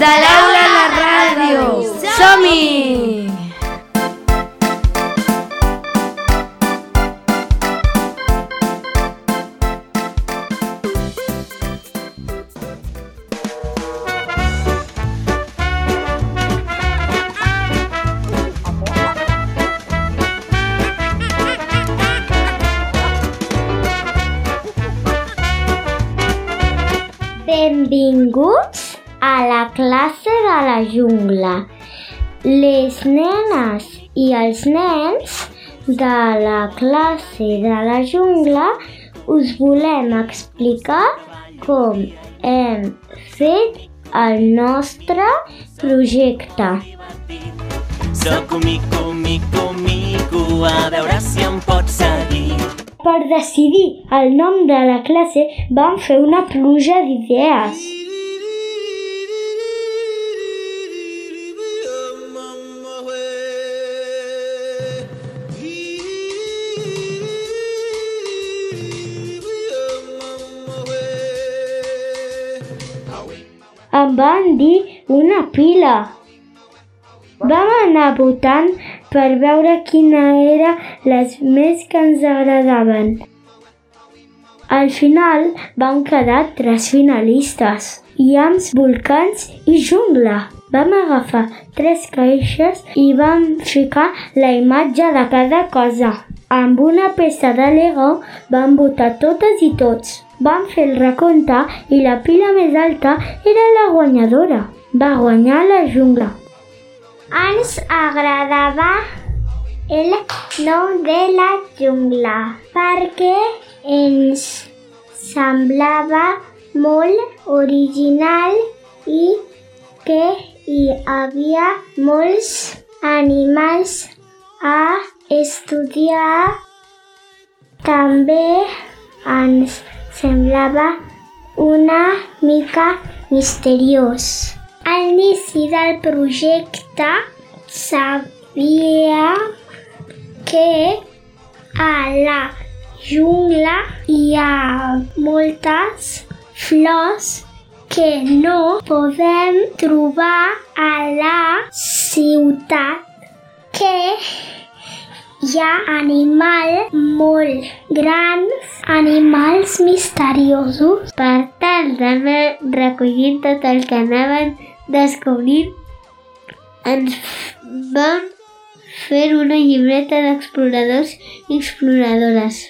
de l'aula a la ràdio. Som-hi! Benvinguts a la classe de la jungla. Les nenes i els nens de la classe de la jungla us volem explicar com hem fet el nostre projecte. Soc un mico, mico, mico, a veure si em pots seguir. Per decidir el nom de la classe vam fer una pluja d'idees. Em van dir una pila. Vam anar votant per veure quina era les més que ens agradaven. Al final van quedar tres finalistes, Iams, volcans i jungla. Vam agafar tres caixes i vam ficar la imatge de cada cosa. Amb una peça de Lego vam votar totes i tots. Vam fer el recompte i la pila més alta era la guanyadora. Va guanyar la jungla. Ens agradava el nom de la jungla perquè ens semblava molt original i que hi havia molts animals a estudiar. També ens semblava una mica misteriós. A l'inici del projecte sabia que a la jungla hi ha moltes flors que no podem trobar a la ciutat, que hi ha animals molt grans, animals misteriosos. Per tal d'anar recollint tot el que anaven descobrint, ens vam fer una llibreta d'exploradors i exploradores.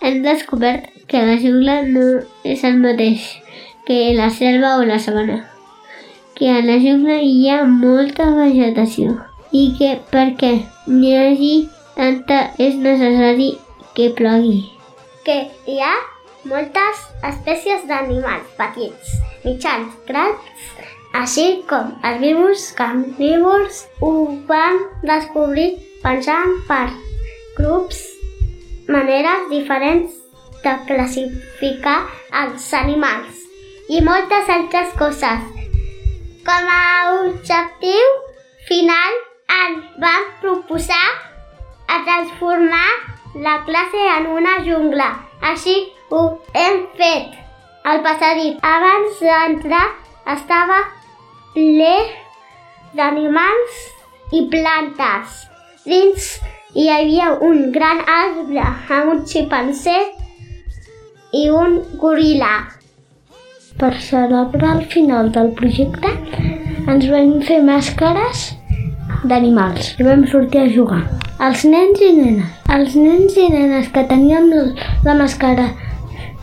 Hem descobert que la jungla no és el mateix que la selva o la sabana, que a la jungla hi ha molta vegetació i que perquè n'hi hagi tanta és necessari que plogui. Que hi ha moltes espècies d'animals petits, mitjans, grans, així com herbívors, carnívors, ho vam descobrir pensant per grups, maneres diferents de classificar els animals i moltes altres coses. Com a objectiu final ens vam proposar a transformar la classe en una jungla. Així ho hem fet. El passadís abans d'entrar estava ple d'animals i plantes. Dins hi havia un gran arbre amb un ximpanzé i un goril·la. Per celebrar el final del projecte ens vam fer màscares d'animals i vam sortir a jugar. Els nens i nenes. Els nens i nenes que teníem la màscara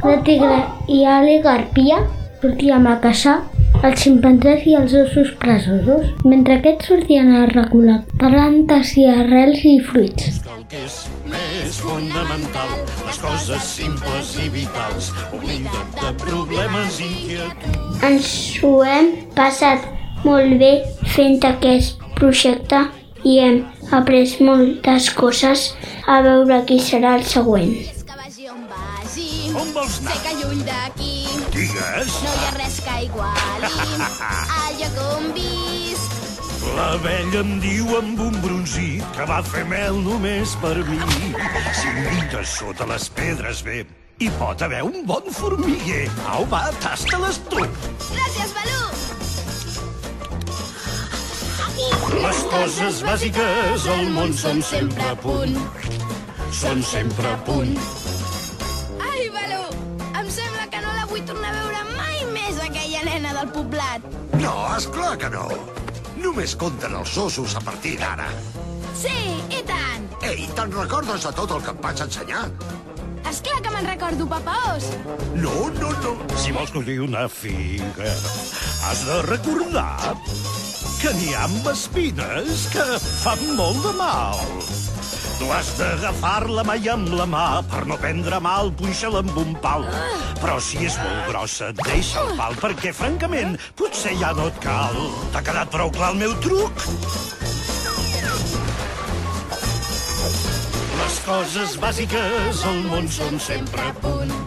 de tigre i aligarpia sortíem a caçar els ximpanzés i els ossos presosos, mentre aquests sortien a regular plantes i arrels i fruits. el que és més fonamental, les coses simples i vitals, oblida't de problemes i inquietuds. Ens ho hem passat molt bé fent aquest projecte i hem après moltes coses a veure qui serà el següent. on vagi. On vols anar? Sé que lluny d'aquí Digues, no hi ha res que iguali al lloc on visc. l'abella em diu amb un bronzit que va fer mel només per mi. Si mites sota les pedres bé, hi pot haver un bon formiguer. Au, va, tasta-les tu. Gràcies, Balú! Coses bàsiques al món són sempre a punt. Són sempre a punt. Ai, Balú, em sembla que no la vull tornar a veure mai més, aquella nena del poblat. No, és clar que no. Només compten els ossos a partir d'ara. Sí, i tant. Ei, te'n recordes de tot el que et vaig ensenyar? És clar que me'n recordo, papa Os. No, no, no. Si vols collir una figa, has de recordar que n'hi ha amb espines que fan molt de mal. Tu has d'agafar-la mai amb la mà per no prendre mal, punxa-la amb un pal. Però si és molt grossa, deixa el pal, perquè, francament, potser ja no et cal. T'ha quedat prou clar el meu truc? Les coses bàsiques al món són sempre a punt.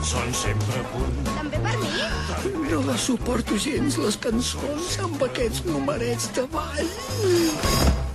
Són sempre a punt. Per mi? No les suporto gens, les cançons amb aquests numerets de ball.